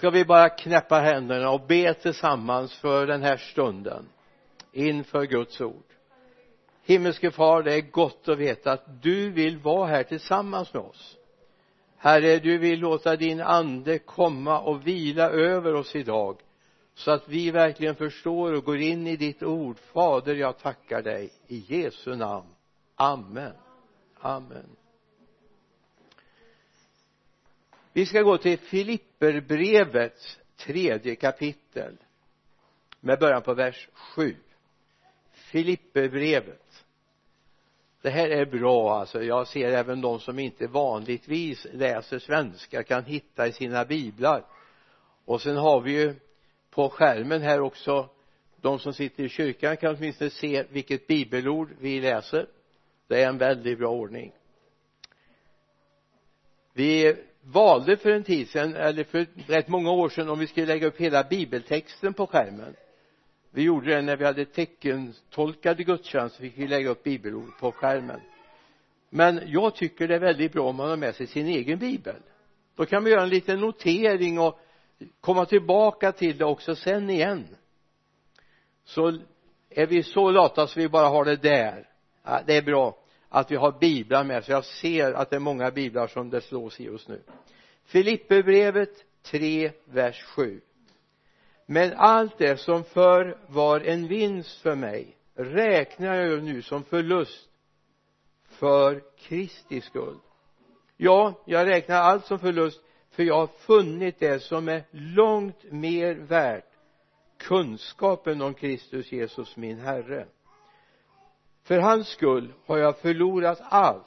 ska vi bara knäppa händerna och be tillsammans för den här stunden inför Guds ord? Himmelske far det är gott att veta att du vill vara här tillsammans med oss. Herre du vill låta din ande komma och vila över oss idag så att vi verkligen förstår och går in i ditt ord. Fader jag tackar dig. I Jesu namn. Amen. Amen. Vi ska gå till Filipperbrevets tredje kapitel med början på vers 7 Filipperbrevet. Det här är bra alltså. Jag ser även de som inte vanligtvis läser svenska kan hitta i sina biblar. Och sen har vi ju på skärmen här också de som sitter i kyrkan kan åtminstone se vilket bibelord vi läser. Det är en väldigt bra ordning. Vi valde för en tid sedan eller för rätt många år sedan om vi skulle lägga upp hela bibeltexten på skärmen. Vi gjorde det när vi hade teckentolkade gudstjänster fick vi lägga upp bibelord på skärmen. Men jag tycker det är väldigt bra om man har med sig sin egen bibel. Då kan man göra en liten notering och komma tillbaka till det också sen igen. Så är vi så lata så vi bara har det där. Ja, det är bra att vi har biblar med. Så jag ser att det är många biblar som det slås i just nu. Filipperbrevet 3 vers 7 men allt det som förr var en vinst för mig räknar jag nu som förlust för Kristi skull. Ja, jag räknar allt som förlust för jag har funnit det som är långt mer värt kunskapen om Kristus Jesus min Herre för hans skull har jag förlorat allt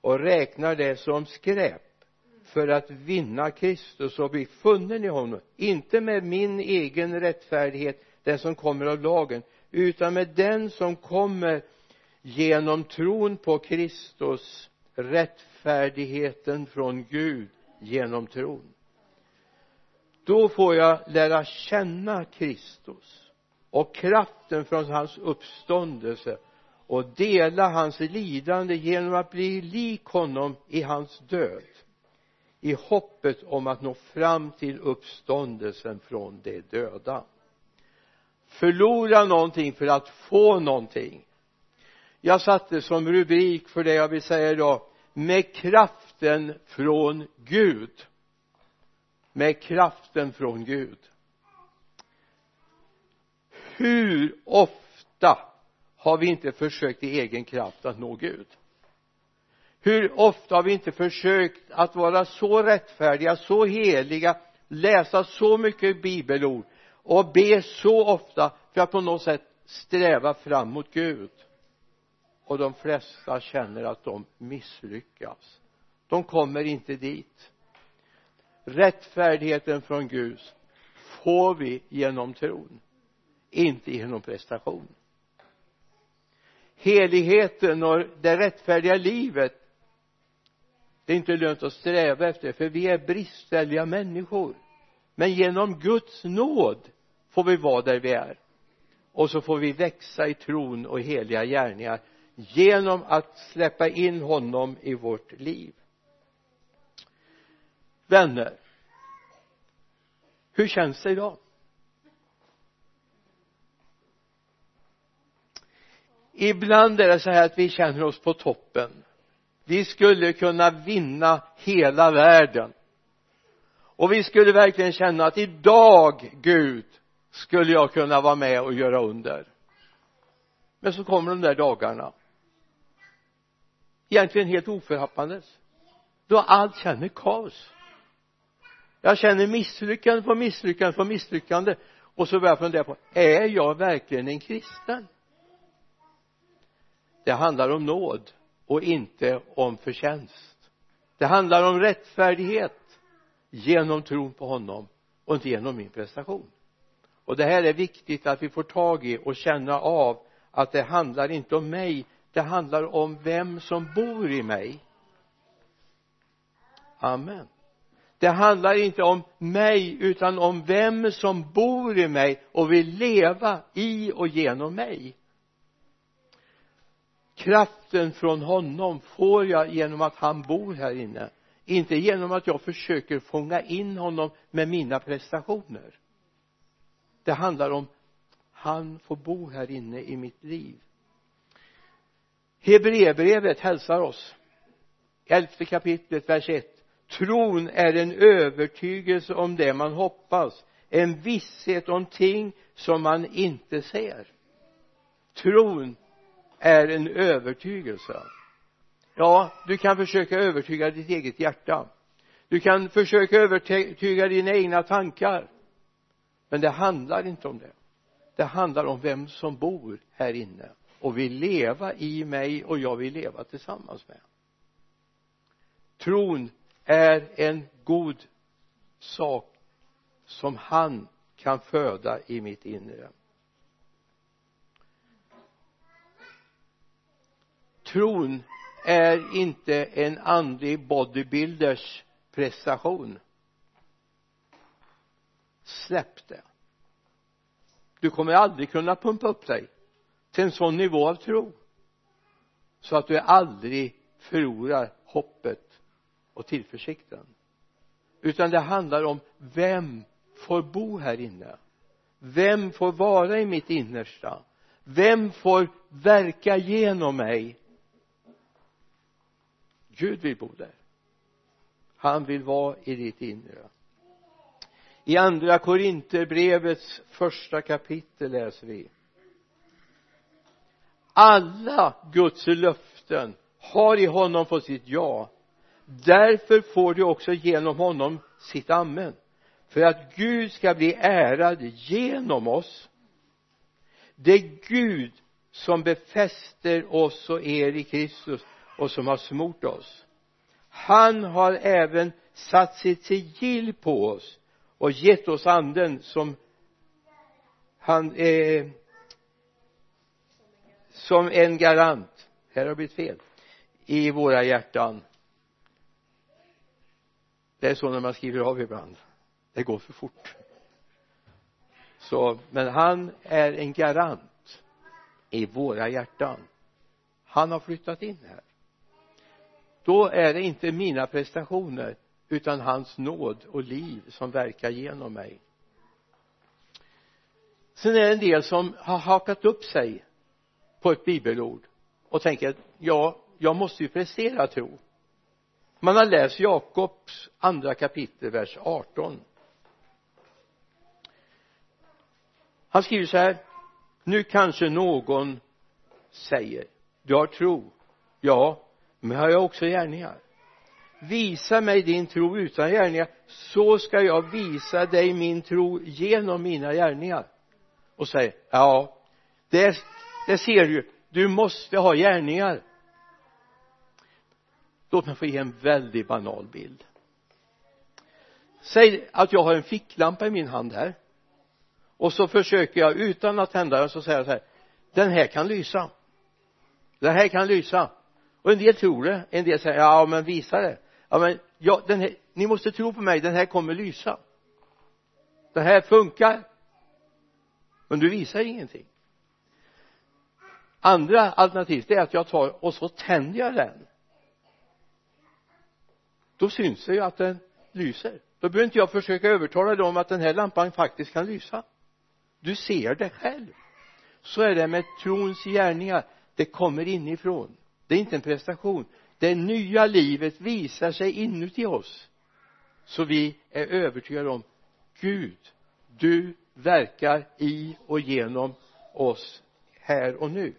och räknar det som skräp för att vinna Kristus och bli funnen i honom. Inte med min egen rättfärdighet den som kommer av lagen utan med den som kommer genom tron på Kristus rättfärdigheten från Gud genom tron. Då får jag lära känna Kristus och kraften från hans uppståndelse och dela hans lidande genom att bli lik honom i hans död i hoppet om att nå fram till uppståndelsen från de döda. Förlora någonting för att få någonting. Jag satte som rubrik för det jag vill säga idag med kraften från Gud. Med kraften från Gud. Hur ofta har vi inte försökt i egen kraft att nå Gud. Hur ofta har vi inte försökt att vara så rättfärdiga, så heliga läsa så mycket bibelord och be så ofta för att på något sätt sträva fram mot Gud? Och de flesta känner att de misslyckas. De kommer inte dit. Rättfärdigheten från Gud får vi genom tron inte genom prestation heligheten och det rättfärdiga livet. Det är inte lönt att sträva efter för vi är bristfälliga människor. Men genom Guds nåd får vi vara där vi är. Och så får vi växa i tron och heliga gärningar genom att släppa in honom i vårt liv. Vänner hur känns det idag? Ibland är det så här att vi känner oss på toppen. Vi skulle kunna vinna hela världen. Och vi skulle verkligen känna att idag Gud skulle jag kunna vara med och göra under. Men så kommer de där dagarna. Egentligen helt oförhappandes. Då allt känner kaos. Jag känner misslyckande på misslyckande på misslyckande. Och så börjar jag fundera på är jag verkligen en kristen? Det handlar om nåd och inte om förtjänst. Det handlar om rättfärdighet genom tron på honom och inte genom min prestation. Och det här är viktigt att vi får tag i och känna av att det handlar inte om mig det handlar om vem som bor i mig. Amen. Det handlar inte om mig utan om vem som bor i mig och vill leva i och genom mig kraften från honom får jag genom att han bor här inne. Inte genom att jag försöker fånga in honom med mina prestationer. Det handlar om han får bo här inne i mitt liv. Hebreerbrevet hälsar oss. Elfte kapitlet vers 1 tron är en övertygelse om det man hoppas en visshet om ting som man inte ser. Tron är en övertygelse. Ja du kan försöka övertyga ditt eget hjärta. Du kan försöka övertyga dina egna tankar. Men det handlar inte om det. Det handlar om vem som bor här inne. Och vill leva i mig och jag vill leva tillsammans med. Tron är en god sak som han kan föda i mitt inre. Tron är inte en andlig bodybuilders prestation. Släpp det. Du kommer aldrig kunna pumpa upp dig till en sån nivå av tro så att du aldrig förlorar hoppet och tillförsikten. Utan det handlar om vem får bo här inne? Vem får vara i mitt innersta? Vem får verka genom mig? Gud vill bo där. Han vill vara i ditt inre. I andra korinterbrevets första kapitel läser vi. Alla Guds löften har i honom fått sitt ja. Därför får du också genom honom sitt amen. För att Gud ska bli ärad genom oss. Det är Gud som befäster oss och er i Kristus och som har smort oss. Han har även satt sitt sigill på oss och gett oss anden som han eh, som en garant. Här har det blivit fel. I våra hjärtan. Det är så när man skriver av ibland. Det går för fort. Så men han är en garant i våra hjärtan. Han har flyttat in här då är det inte mina prestationer utan hans nåd och liv som verkar genom mig. Sen är det en del som har hakat upp sig på ett bibelord och tänker att ja, jag måste ju prestera tro. Man har läst Jakobs andra kapitel vers 18 han skriver så här nu kanske någon säger du har tro. Ja men har jag också gärningar. Visa mig din tro utan gärningar så ska jag visa dig min tro genom mina gärningar. Och säger ja det, det ser du. Du måste ha gärningar. Låt mig få ge en väldigt banal bild. Säg att jag har en ficklampa i min hand här. Och så försöker jag utan att tända den så säger jag så här den här kan lysa. Den här kan lysa och en del tror det en del säger ja men visa det. Ja men ja, den här, ni måste tro på mig den här kommer lysa. Den här funkar. Men du visar ingenting. Andra alternativet är att jag tar och så tänder jag den. Då syns det ju att den lyser. Då behöver inte jag försöka övertala dig om att den här lampan faktiskt kan lysa. Du ser det själv. Så är det med trons gärningar. Det kommer inifrån det är inte en prestation. Det nya livet visar sig inuti oss. Så vi är övertygade om Gud du verkar i och genom oss här och nu.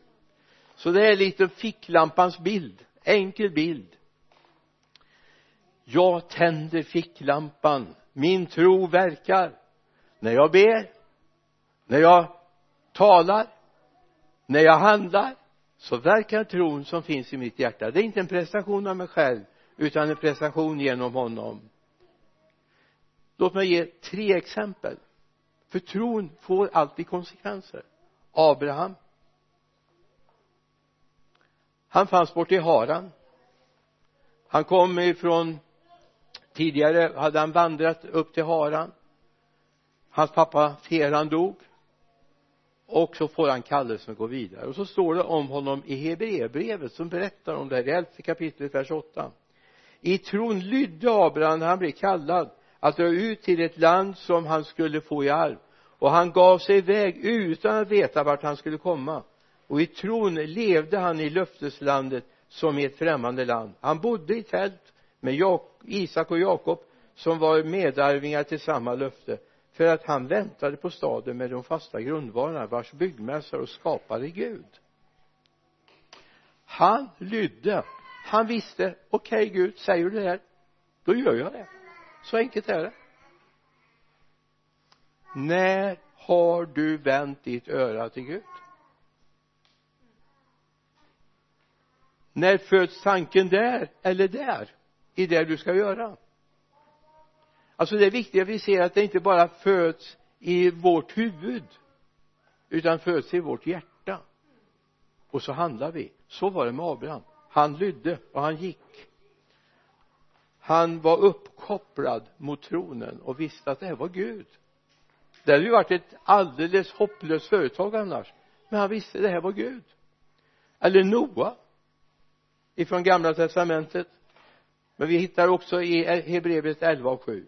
Så det är lite ficklampans bild enkel bild. Jag tänder ficklampan min tro verkar. När jag ber när jag talar när jag handlar så verkar tron som finns i mitt hjärta. Det är inte en prestation av mig själv utan en prestation genom honom. Låt mig ge tre exempel. För tron får alltid konsekvenser. Abraham. Han fanns bort i Haran. Han kom ifrån tidigare hade han vandrat upp till Haran. Hans pappa Teran dog och så får han kallelsen att gå vidare. Och så står det om honom i Hebreerbrevet som berättar om det här. I elfte kapitlet vers 8 i tron lydde Abraham när han blev kallad att dra ut till ett land som han skulle få i arv. Och han gav sig iväg utan att veta vart han skulle komma. Och i tron levde han i löfteslandet som i ett främmande land. Han bodde i tält med Isak och Jakob som var medarvingar till samma löfte för att han väntade på staden med de fasta grundvalarna vars byggmästare och skapare Gud. Han lydde. Han visste okej okay, Gud säger du det här då gör jag det. Så enkelt är det. När har du vänt ditt öra till Gud? När föds tanken där eller där i det du ska göra? Alltså det är viktigt att vi ser att det inte bara föds i vårt huvud utan föds i vårt hjärta. Och så handlar vi. Så var det med Abraham. Han lydde och han gick. Han var uppkopplad mot tronen och visste att det här var Gud. Det hade ju varit ett alldeles hopplöst företag annars men han visste att det här var Gud. Eller Noa ifrån gamla testamentet. Men vi hittar också i Hebreerbrevet 11 och 7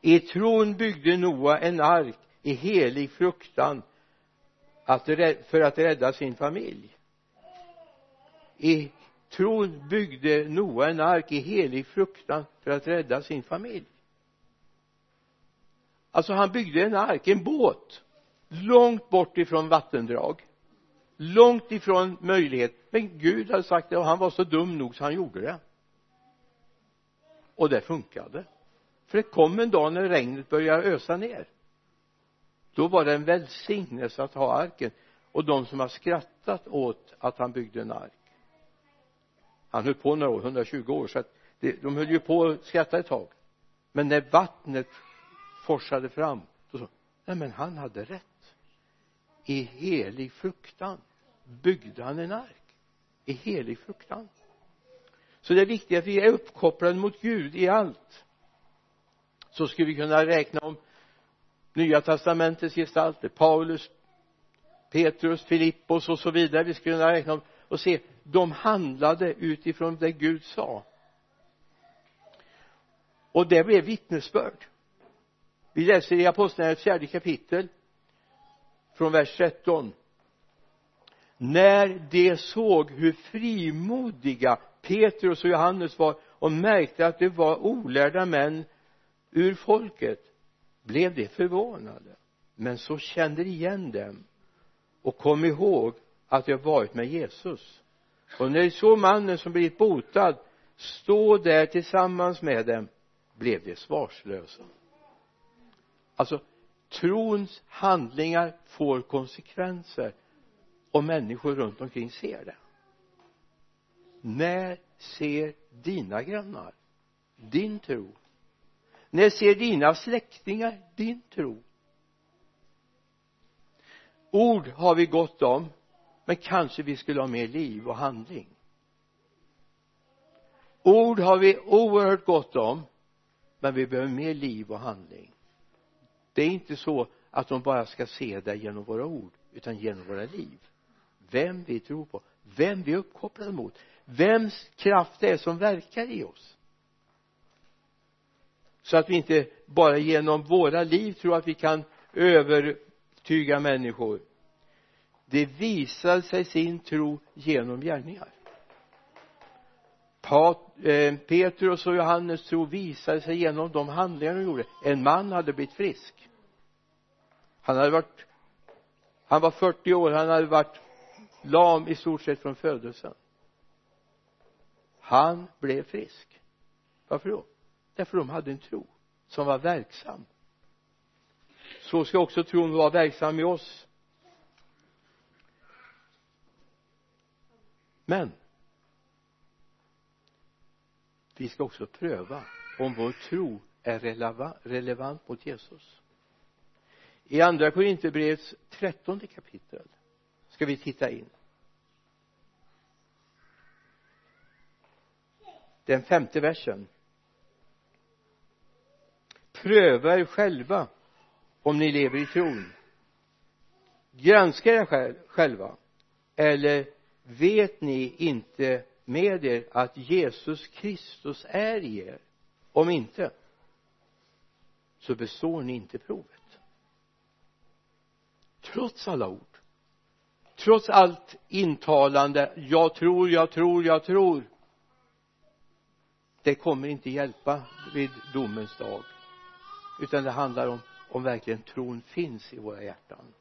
i tron byggde Noa en ark i helig fruktan att, för att rädda sin familj. I tron byggde Noa en ark i helig fruktan för att rädda sin familj. Alltså han byggde en ark, en båt långt bort ifrån vattendrag långt ifrån möjlighet. Men Gud hade sagt det och han var så dum nog så han gjorde det. Och det funkade för det kom en dag när regnet började ösa ner. Då var det en välsignelse att ha arken. Och de som har skrattat åt att han byggde en ark. Han höll på några år, 120 år. Så att det, de höll ju på att skratta ett tag. Men när vattnet forsade fram då sa nej men han hade rätt. I helig fruktan byggde han en ark. I helig fruktan. Så det är viktigt att vi är uppkopplade mot Gud i allt så skulle vi kunna räkna om nya testamentets gestalter Paulus Petrus Filippos och så vidare. Vi skulle kunna räkna om och se de handlade utifrån det Gud sa. Och det blev vittnesbörd. Vi läser i apostlagärningarnas fjärde kapitel från vers 13 när de såg hur frimodiga Petrus och Johannes var och märkte att det var olärda män ur folket blev de förvånade men så kände de igen dem och kom ihåg att de varit med Jesus. Och när de såg mannen som blivit botad stå där tillsammans med dem blev de svarslösa. Alltså trons handlingar får konsekvenser och människor runt omkring ser det. När ser dina grannar din tro? När ser dina släktingar din tro? Ord har vi gott om men kanske vi skulle ha mer liv och handling. Ord har vi oerhört gott om men vi behöver mer liv och handling. Det är inte så att de bara ska se det genom våra ord utan genom våra liv. Vem vi tror på vem vi är uppkopplade mot vems kraft det är som verkar i oss så att vi inte bara genom våra liv tror att vi kan övertyga människor. Det visar sig sin tro genom gärningar. Eh, Petrus och Johannes tro visade sig genom de handlingar de gjorde. En man hade blivit frisk. Han hade varit han var 40 år. Han hade varit lam i stort sett från födelsen. Han blev frisk. Varför då? Därför de hade en tro som var verksam. Så ska också tron vara verksam i oss. Men vi ska också pröva om vår tro är relevant mot Jesus. I andra Korinthierbrevets trettonde kapitel ska vi titta in. Den femte versen pröva er själva om ni lever i tron. Granska er själva. Eller vet ni inte med er att Jesus Kristus är i er? Om inte så består ni inte provet. Trots alla ord. Trots allt intalande jag tror, jag tror, jag tror. Det kommer inte hjälpa vid domens dag utan det handlar om om verkligen tron finns i våra hjärtan.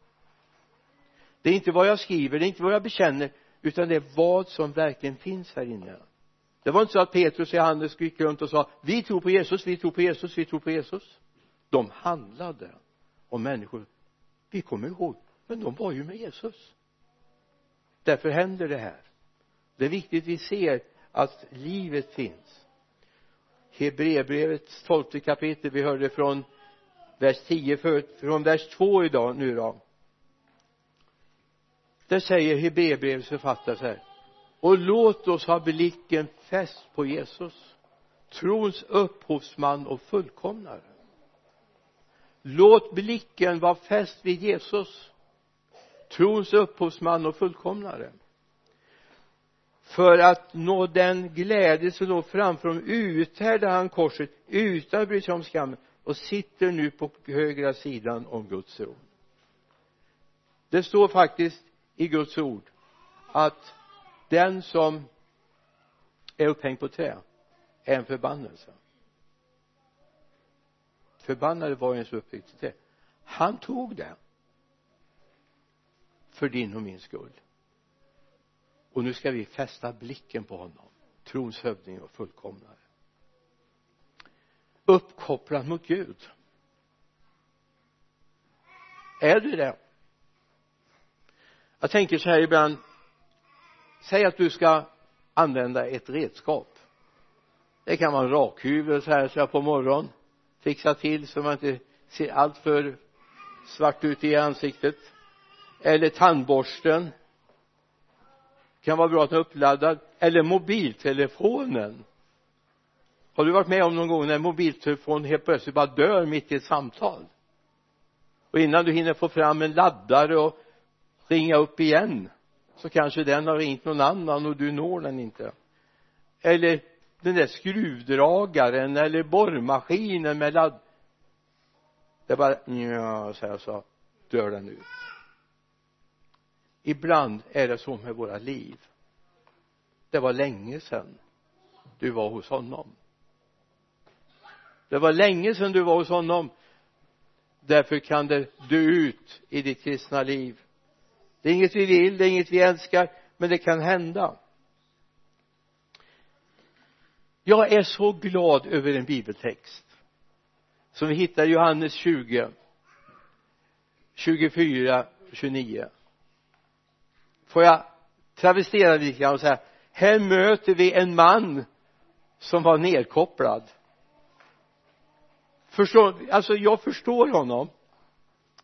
Det är inte vad jag skriver, det är inte vad jag bekänner utan det är vad som verkligen finns här inne. Det var inte så att Petrus och Johannes gick runt och sa vi tror på Jesus, vi tror på Jesus, vi tror på Jesus. De handlade om människor. Vi kommer ihåg men de var ju med Jesus. Därför händer det här. Det är viktigt vi ser att livet finns. Hebreerbrevets tolfte kapitel. Vi hörde från vers 10 förut från vers 2 idag nu då. Där säger Hebreerbrevets författare så här. Och låt oss ha blicken fäst på Jesus trons upphovsman och fullkomnare. Låt blicken vara fäst vid Jesus trons upphovsman och fullkomnare för att nå den glädje som låg framför honom uthärdade han korset utan att bry sig om skammen och sitter nu på högra sidan om Guds tron det står faktiskt i Guds ord att den som är upphängd på trä är en förbannelse. Förbannade var en som upphängd på trä. Han tog det för din och min skull och nu ska vi fästa blicken på honom trons hövding och fullkomnare. Uppkopplad mot Gud. Är du det? Jag tänker så här ibland. Säg att du ska använda ett redskap. Det kan vara en rakhyvel så här så jag på morgonen. Fixa till så man inte ser allt för svart ut i ansiktet. Eller tandborsten kan vara bra att ha uppladdad. Eller mobiltelefonen. Har du varit med om någon gång när mobiltelefonen helt plötsligt bara dör mitt i ett samtal? Och innan du hinner få fram en laddare och ringa upp igen så kanske den har ringt någon annan och du når den inte. Eller den där skruvdragaren eller borrmaskinen med ladd det bara ja så här så dör den ut ibland är det så med våra liv. Det var länge sedan du var hos honom. Det var länge sedan du var hos honom. Därför kan det dö ut i ditt kristna liv. Det är inget vi vill, det är inget vi älskar men det kan hända. Jag är så glad över en bibeltext som vi hittar i Johannes 20 24 29 får jag travestera lite grann och säga här möter vi en man som var nedkopplad. Förstår alltså jag förstår honom.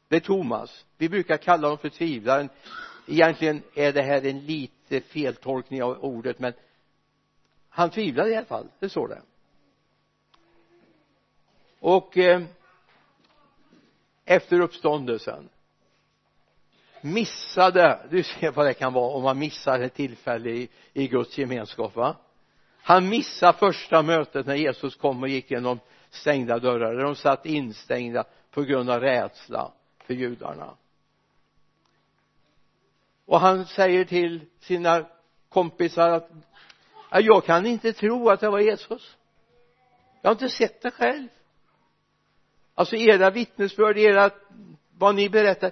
Det är Thomas. Vi brukar kalla honom för tvivlaren. Egentligen är det här en lite feltolkning av ordet men han tvivlade i alla fall. Det står det. Och eh, efter uppståndelsen missade. Du ser vad det kan vara om man missar ett tillfälle i, i Guds gemenskap va? Han missade första mötet när Jesus kom och gick genom stängda dörrar. Där de satt instängda på grund av rädsla för judarna. Och han säger till sina kompisar att jag kan inte tro att det var Jesus. Jag har inte sett det själv. Alltså era vittnesbörd, era vad ni berättar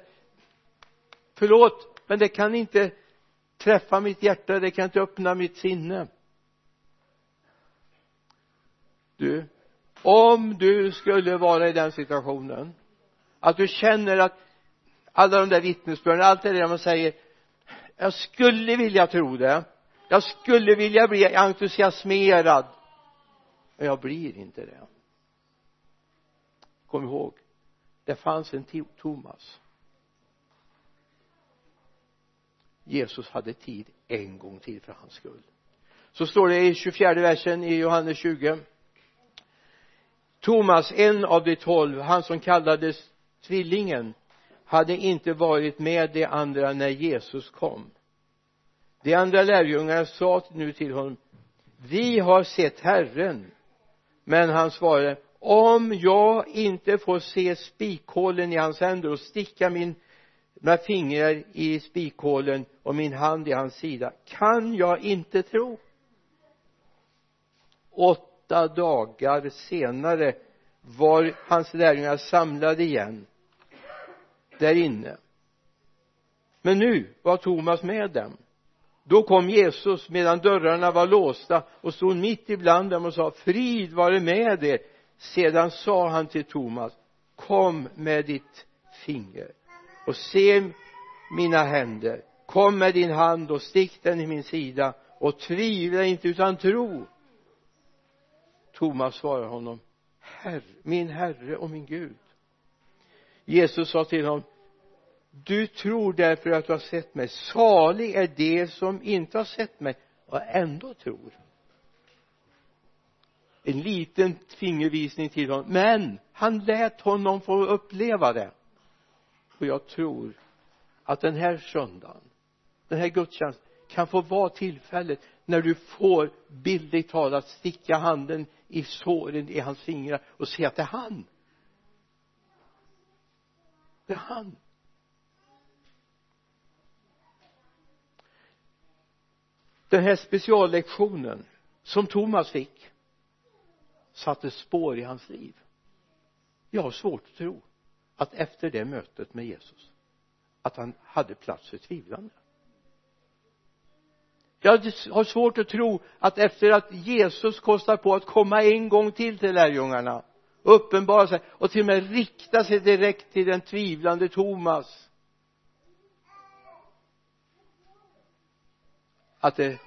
förlåt men det kan inte träffa mitt hjärta det kan inte öppna mitt sinne. Du om du skulle vara i den situationen att du känner att alla de där vittnesbörden allt det där man säger jag skulle vilja tro det jag skulle vilja bli entusiasmerad men jag blir inte det. Kom ihåg det fanns en Thomas. Jesus hade tid en gång till för hans skull. Så står det i 24 versen i Johannes 20 Thomas en av de tolv han som kallades tvillingen hade inte varit med de andra när Jesus kom. De andra lärjungarna sa nu till honom vi har sett Herren. Men han svarade om jag inte får se spikhålen i hans händer och sticka min, några fingrar i spikhålen och min hand i hans sida. Kan jag inte tro? Åtta dagar senare var hans lärjungar samlade igen där inne. Men nu var Thomas med dem. Då kom Jesus medan dörrarna var låsta och stod mitt ibland dem och sa frid vare med er. Sedan sa han till Thomas kom med ditt finger och se mina händer. Kom med din hand och stick den i min sida och tvivla inte utan tro. Thomas svarar honom herre, min herre och min Gud. Jesus sa till honom du tror därför att du har sett mig. Salig är det som inte har sett mig och ändå tror. En liten fingervisning till honom men han lät honom få uppleva det och jag tror att den här söndagen den här gudstjänsten kan få vara tillfället när du får bildligt talat sticka handen i såren i hans fingrar och se att det är han. Det är han. Den här speciallektionen som Thomas fick satte spår i hans liv. Jag har svårt att tro att efter det mötet med Jesus att han hade plats för tvivlande. Jag har svårt att tro att efter att Jesus kostar på att komma en gång till till lärjungarna uppenbara sig och till och med rikta sig direkt till den tvivlande Thomas att det,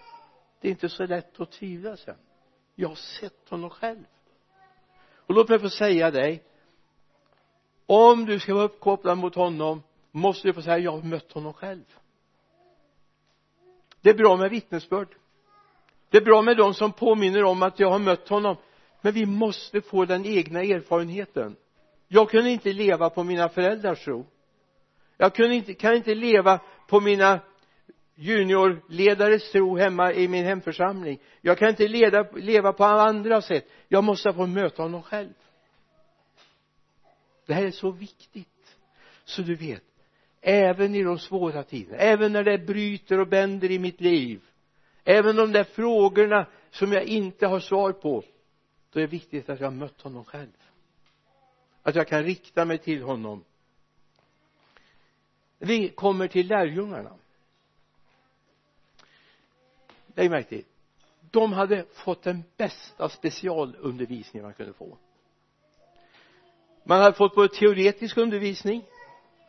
det är inte så lätt att tvivla sen. Jag har sett honom själv. Och låt mig få säga dig om du ska vara uppkopplad mot honom måste du få säga jag har mött honom själv. Det är bra med vittnesbörd. Det är bra med de som påminner om att jag har mött honom. Men vi måste få den egna erfarenheten. Jag kunde inte leva på mina föräldrars tro jag kunde inte, kan inte leva på mina juniorledares tro hemma i min hemförsamling. Jag kan inte leda, leva på andra sätt. Jag måste få möta honom själv det här är så viktigt. Så du vet även i de svåra tiderna även när det bryter och bänder i mitt liv även de där frågorna som jag inte har svar på då är det viktigt att jag har mött honom själv. Att jag kan rikta mig till honom. Vi kommer till lärjungarna. Lägg märke till de hade fått den bästa specialundervisning man kunde få man hade fått både teoretisk undervisning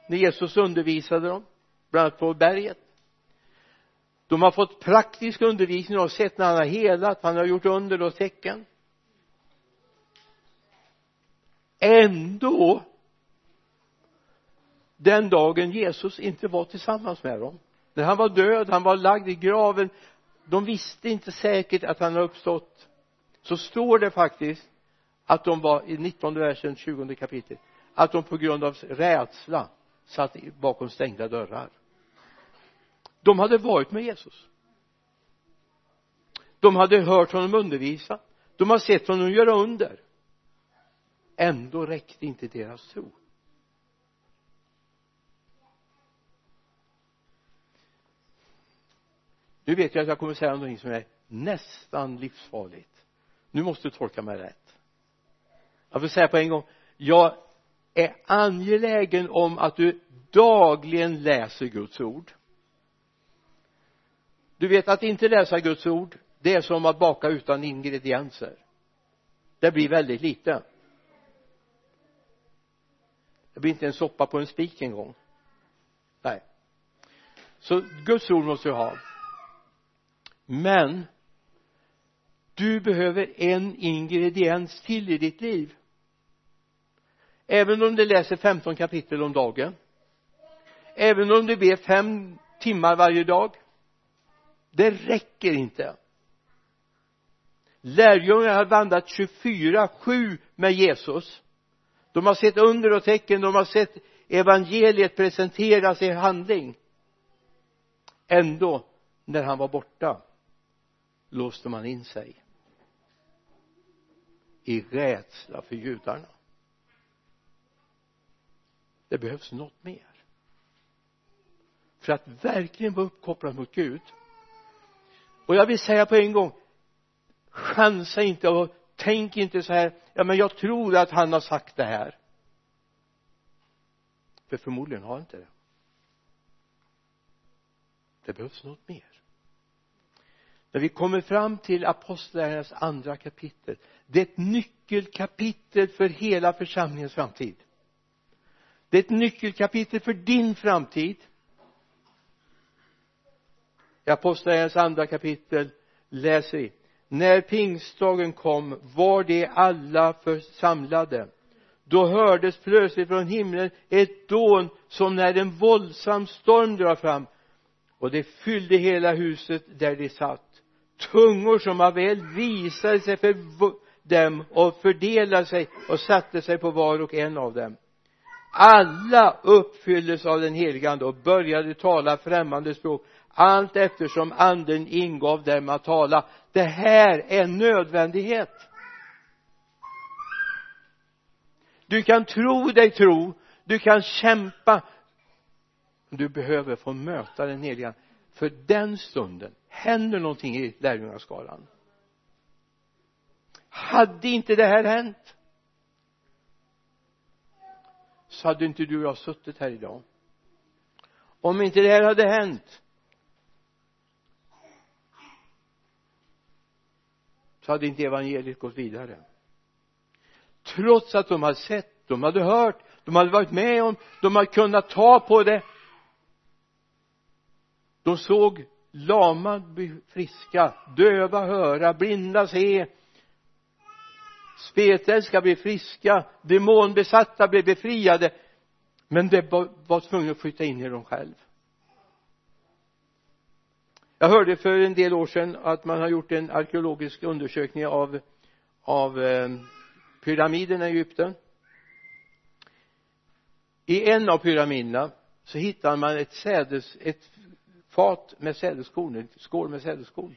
när Jesus undervisade dem bland annat på berget. De har fått praktisk undervisning och sett när han har helat han har gjort under och tecken. Ändå den dagen Jesus inte var tillsammans med dem när han var död, han var lagd i graven de visste inte säkert att han har uppstått så står det faktiskt att de var i 19 versen 20 kapitel. Att de på grund av rädsla satt bakom stängda dörrar. De hade varit med Jesus. De hade hört honom undervisa. De har sett honom göra under. Ändå räckte inte deras tro. Nu vet jag att jag kommer säga någonting som är nästan livsfarligt. Nu måste du tolka mig rätt jag vill säga på en gång jag är angelägen om att du dagligen läser Guds ord. Du vet att inte läsa Guds ord det är som att baka utan ingredienser. Det blir väldigt lite. Det blir inte en soppa på en spik en gång. Nej. Så Guds ord måste du ha. Men du behöver en ingrediens till i ditt liv även om du läser 15 kapitel om dagen. Även om du ber fem timmar varje dag. Det räcker inte. Lärjungarna har vandrat 24 7 med Jesus. De har sett under och tecken. De har sett evangeliet presenteras i handling. Ändå när han var borta låste man in sig i rädsla för judarna det behövs något mer. För att verkligen vara uppkopplad mot Gud. Och jag vill säga på en gång chansa inte och tänk inte så här ja men jag tror att han har sagt det här. För förmodligen har han inte det. Det behövs något mer. När vi kommer fram till apostlagärningarnas andra kapitel. Det är ett nyckelkapitel för hela församlingens framtid det är ett nyckelkapitel för din framtid. I apostlagärningarnas andra kapitel läser vi när pingstdagen kom var de alla församlade. Då hördes plötsligt från himlen ett dån som när en våldsam storm drar fram. Och det fyllde hela huset där de satt. Tungor som av eld visade sig för dem och fördelade sig och satte sig på var och en av dem alla uppfylldes av den helige ande och började tala främmande språk. Allt eftersom anden ingav dem att tala. Det här är en nödvändighet. Du kan tro dig tro. Du kan kämpa. Du behöver få möta den heliga för den stunden händer någonting i lärjungaskaran. Hade inte det här hänt? Så hade inte du och jag suttit här idag. Om inte det här hade hänt så hade inte evangeliet gått vidare. Trots att de hade sett, de hade hört, de hade varit med om, de hade kunnat ta på det. De såg lama bli friska, döva höra, blinda se spetälska blev friska, demonbesatta blev befriade. Men det var, var tvungen att flytta in i dem själv. Jag hörde för en del år sedan att man har gjort en arkeologisk undersökning av av eh, pyramiderna i Egypten. I en av pyramiderna så hittar man ett sädes, ett fat med sädeskorn, en skål med sädeskorn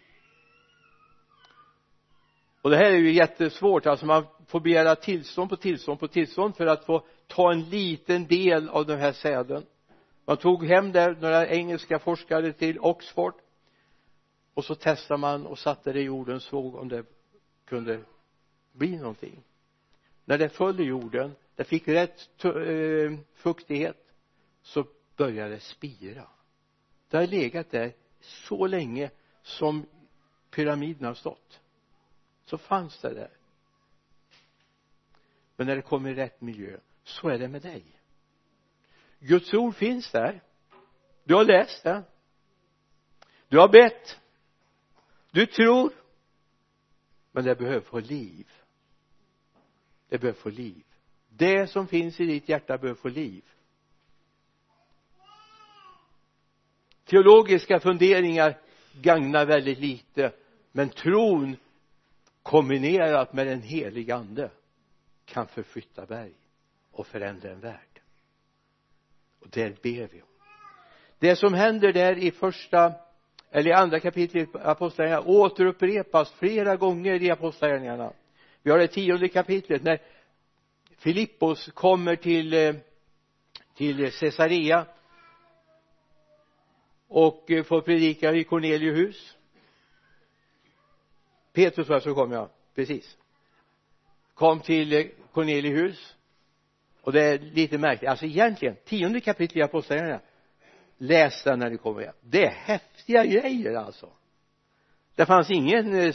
och det här är ju jättesvårt. Alltså man får begära tillstånd på tillstånd på tillstånd för att få ta en liten del av den här säden. Man tog hem där några engelska forskare till Oxford. Och så testade man och satte det i jorden såg om det kunde bli någonting. När det föll i jorden det fick rätt eh, fuktighet så började det spira. Det har legat där så länge som pyramiden har stått så fanns det där. Men när det kommer i rätt miljö så är det med dig. Guds ord finns där. Du har läst det. Du har bett. Du tror. Men det behöver få liv. Det behöver få liv. Det som finns i ditt hjärta behöver få liv. Teologiska funderingar gagnar väldigt lite men tron kombinerat med den heliga ande kan förflytta berg och förändra en värld. Och det ber vi om. Det som händer där i första eller i andra kapitlet i apostlagärningarna återupprepas flera gånger i apostlagärningarna. Vi har det tionde kapitlet när Filippos kommer till eh, till Caesarea och eh, får predika i Cornelius hus. Petrus var så kom jag. Precis. Kom till eh, Cornelius. Hus och det är lite märkligt. Alltså egentligen tionde kapitlet i apostlagärningarna läs den när du kommer igen. Det är häftiga grejer alltså. Det fanns ingen eh,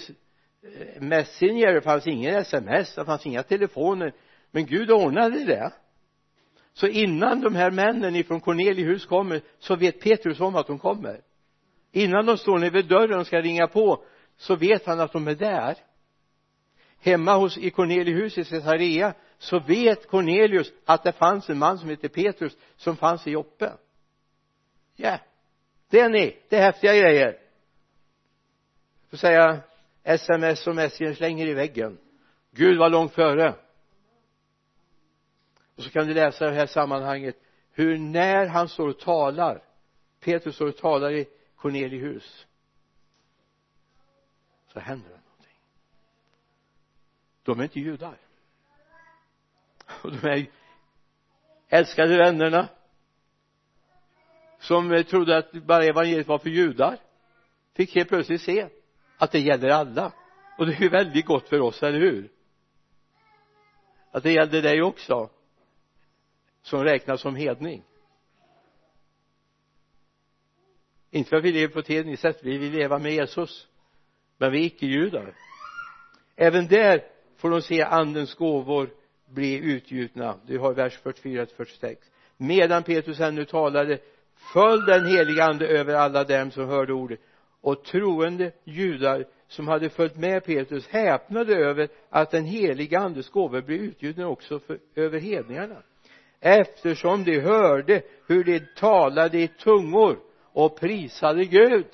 messenger det fanns ingen sms det fanns inga telefoner. Men Gud ordnade det. Så innan de här männen ifrån Cornelius kommer så vet Petrus om att de kommer. Innan de står nere vid dörren och ska ringa på så vet han att de är där. Hemma hos i Cornelius hus i Caesarea så vet Cornelius att det fanns en man som heter Petrus som fanns i Joppe. Ja yeah. det är ni. Det är häftiga grejer. Får säga sms som SJ slänger i väggen. Gud var långt före. Och så kan du läsa i det här sammanhanget. Hur när han står och talar Petrus står och talar i Cornelius. hus så händer det någonting. De är inte judar. Och de är älskade vännerna som trodde att bara evangeliet var för judar fick helt plötsligt se att det gäller alla. Och det är ju väldigt gott för oss, eller hur? Att det gällde dig också som räknas som hedning. Inte för att vi lever på ett hedniskt sätt, vi vill leva med Jesus men vi är icke-judar även där får de se andens gåvor bli utgjutna. Du har vers 44 till 46 medan Petrus ännu talade föll den heliga ande över alla dem som hörde ordet. Och troende judar som hade följt med Petrus häpnade över att den heliga andes gåvor blev utgjutna också för, över hedningarna. Eftersom de hörde hur de talade i tungor och prisade Gud.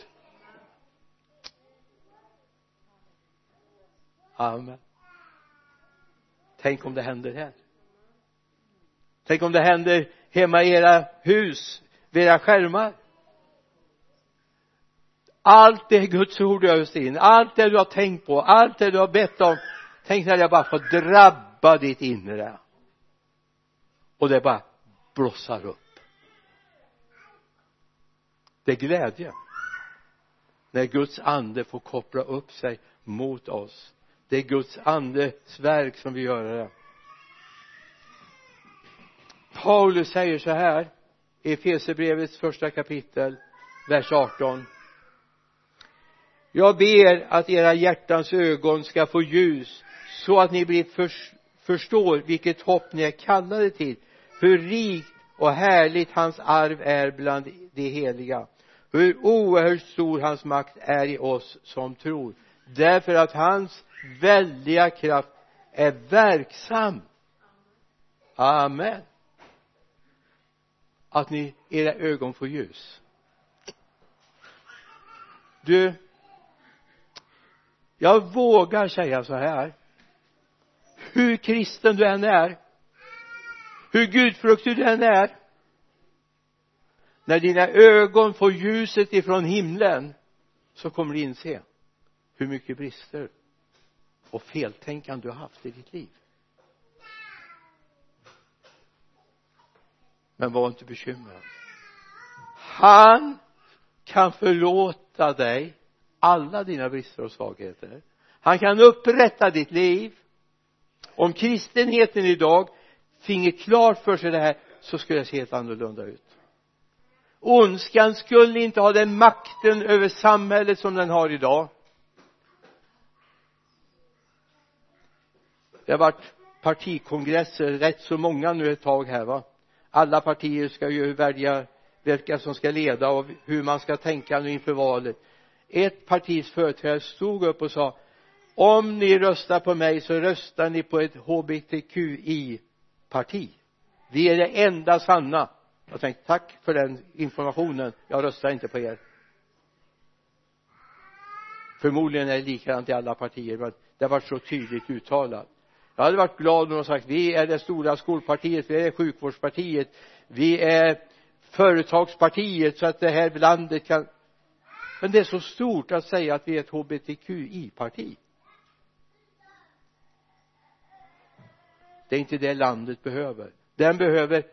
Amen. Tänk om det händer här. Tänk om det händer hemma i era hus vid era skärmar. Allt det Guds ord öst in allt det du har tänkt på allt det du har bett om. Tänk när det bara får drabba ditt inre. Och det bara blossar upp. Det är glädje. När Guds ande får koppla upp sig mot oss det är Guds andes verk som vi gör det Paulus säger så här i Efesierbrevets första kapitel vers 18 jag ber att era hjärtans ögon ska få ljus så att ni blir för, förstår vilket hopp ni är kallade till hur rikt och härligt hans arv är bland de heliga hur oerhört stor hans makt är i oss som tror därför att hans väldiga kraft är verksam. Amen. Att ni era ögon får ljus. Du jag vågar säga så här. Hur kristen du än är hur gudfruktig du än är när dina ögon får ljuset ifrån himlen så kommer du inse hur mycket brister och feltänkande du har haft i ditt liv? Men var inte bekymrad. Han kan förlåta dig alla dina brister och svagheter. Han kan upprätta ditt liv. Om kristenheten idag finge klart för sig det här så skulle det se helt annorlunda ut. Ondskan skulle inte ha den makten över samhället som den har idag. Det har varit partikongresser rätt så många nu ett tag här va? Alla partier ska ju välja vilka som ska leda och hur man ska tänka nu inför valet. Ett partis företrädare stod upp och sa om ni röstar på mig så röstar ni på ett hbtqi parti vi är det enda sanna. Jag tänkte tack för den informationen. Jag röstar inte på er. Förmodligen är det likadant i alla partier men det har varit så tydligt uttalat jag hade varit glad om de sagt vi är det stora skolpartiet vi är sjukvårdspartiet vi är företagspartiet så att det här landet kan men det är så stort att säga att vi är ett hbtqi-parti det är inte det landet behöver. Den behöver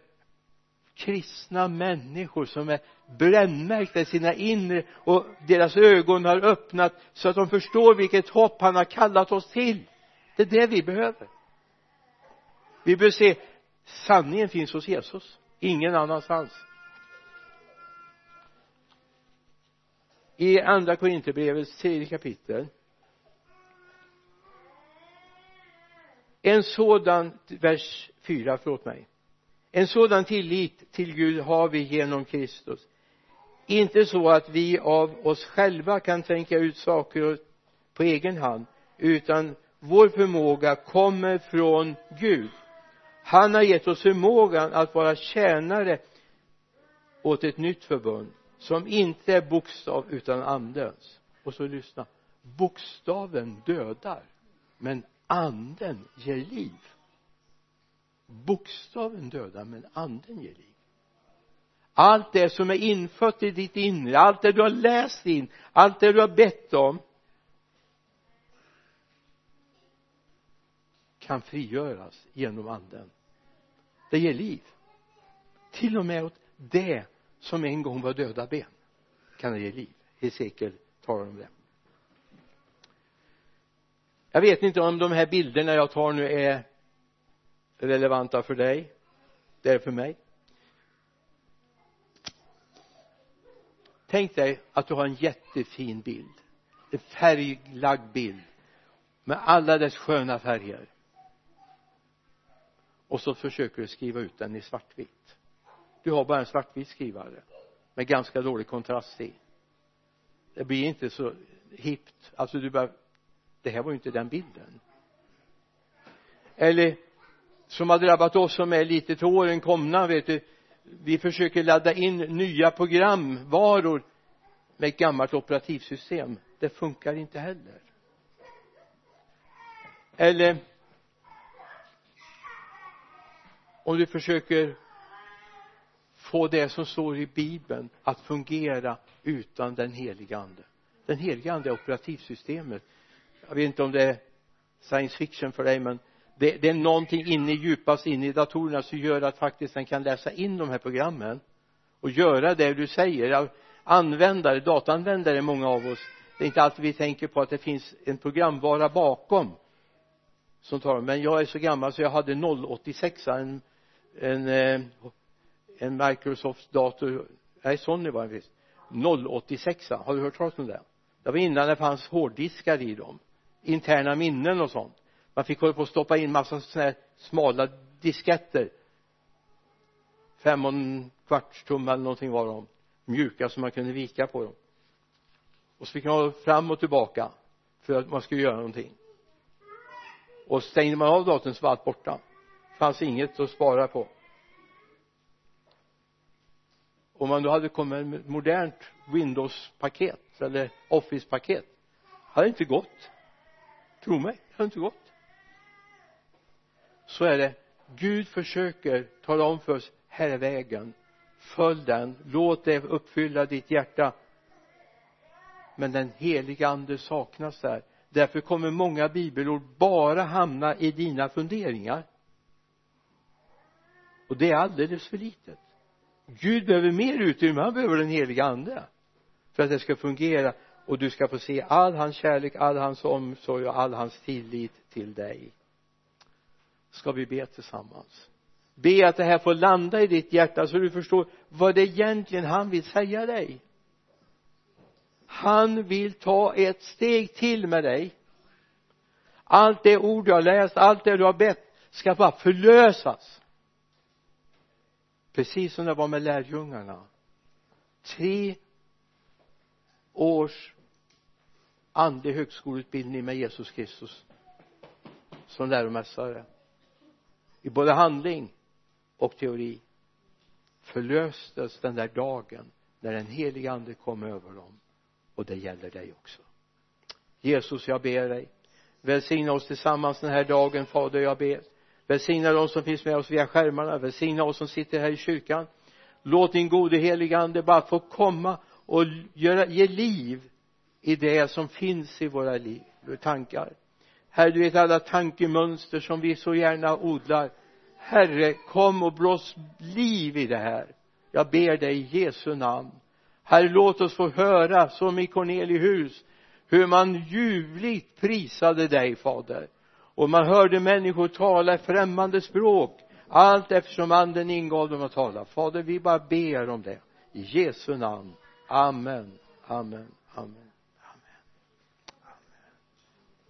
kristna människor som är brännmärkta i sina inre och deras ögon har öppnat så att de förstår vilket hopp han har kallat oss till. Det är det vi behöver vi behöver se sanningen finns hos Jesus. Ingen annanstans i andra korinthierbrevets tredje kapitel en sådan vers 4 förlåt mig. En sådan tillit till Gud har vi genom Kristus. Inte så att vi av oss själva kan tänka ut saker på egen hand utan vår förmåga kommer från Gud han har gett oss förmågan att vara tjänare åt ett nytt förbund som inte är bokstav utan andens. Och så lyssna. Bokstaven dödar men anden ger liv. Bokstaven dödar men anden ger liv. Allt det som är infött i ditt inre allt det du har läst in allt det du har bett om kan frigöras genom anden det ger liv. Till och med åt det som en gång var döda ben kan det ge liv. Hesekiel talar om det. Jag vet inte om de här bilderna jag tar nu är relevanta för dig. Det är för mig. Tänk dig att du har en jättefin bild. En färglagd bild med alla dess sköna färger och så försöker du skriva ut den i svartvitt. Du har bara en svartvit skrivare med ganska dålig kontrast i. Det blir inte så hippt. Alltså du bara det här var ju inte den bilden. Eller som har drabbat oss som är lite till åren komna vet du. Vi försöker ladda in nya programvaror med ett gammalt operativsystem. Det funkar inte heller. Eller om du försöker få det som står i bibeln att fungera utan den heliga ande. Den heliga ande är operativsystemet. Jag vet inte om det är science fiction för dig men det, det är någonting inne djupast inne i datorerna som gör att faktiskt den kan läsa in de här programmen och göra det du säger. Användare, dataanvändare många av oss det är inte alltid vi tänker på att det finns en programvara bakom som talar men jag är så gammal så jag hade 086 en, en, eh, en Microsoft dator. Nej Sony var det visst 086 har du hört talas om det? Det var innan det fanns hårddiskar i dem. Interna minnen och sånt. Man fick hålla på att stoppa in massa sådana här smala disketter. Fem och en kvarts tum eller någonting var de. Mjuka så man kunde vika på dem. Och så fick man ha fram och tillbaka för att man skulle göra någonting. Och stängde man av datorn så var allt borta fanns inget att spara på. Om man då hade kommit med ett modernt Windows-paket eller Office-paket hade inte gått. Tro mig det hade inte gått. Så är det. Gud försöker tala om för oss här är vägen. Följ den. Låt det uppfylla ditt hjärta. Men den heliga ande saknas där. Därför kommer många bibelord bara hamna i dina funderingar och det är alldeles för litet. Gud behöver mer utrymme, han behöver den heliga ande för att det ska fungera. Och du ska få se all hans kärlek, all hans omsorg och all hans tillit till dig. Ska vi be tillsammans? Be att det här får landa i ditt hjärta så du förstår vad det egentligen han vill säga dig. Han vill ta ett steg till med dig. Allt det ord du har läst, allt det du har bett ska bara förlösas precis som det var med lärjungarna. Tre års andlig högskoleutbildning med Jesus Kristus som läromästare. I både handling och teori förlöstes den där dagen när den heliga ande kom över dem. Och det gäller dig också. Jesus jag ber dig välsigna oss tillsammans den här dagen fader jag ber välsigna de som finns med oss via skärmarna. Välsigna oss som sitter här i kyrkan. Låt din gode heliga ande bara få komma och göra, ge liv i det som finns i våra liv och tankar. Herre du vet alla tankemönster som vi så gärna odlar. Herre kom och blås liv i det här. Jag ber dig i Jesu namn. Herre låt oss få höra som i Corneliehus hur man ljuvligt prisade dig fader och man hörde människor tala främmande språk allt eftersom anden ingav dem att tala. Fader vi bara ber om det. I Jesu namn. Amen. Amen. Amen.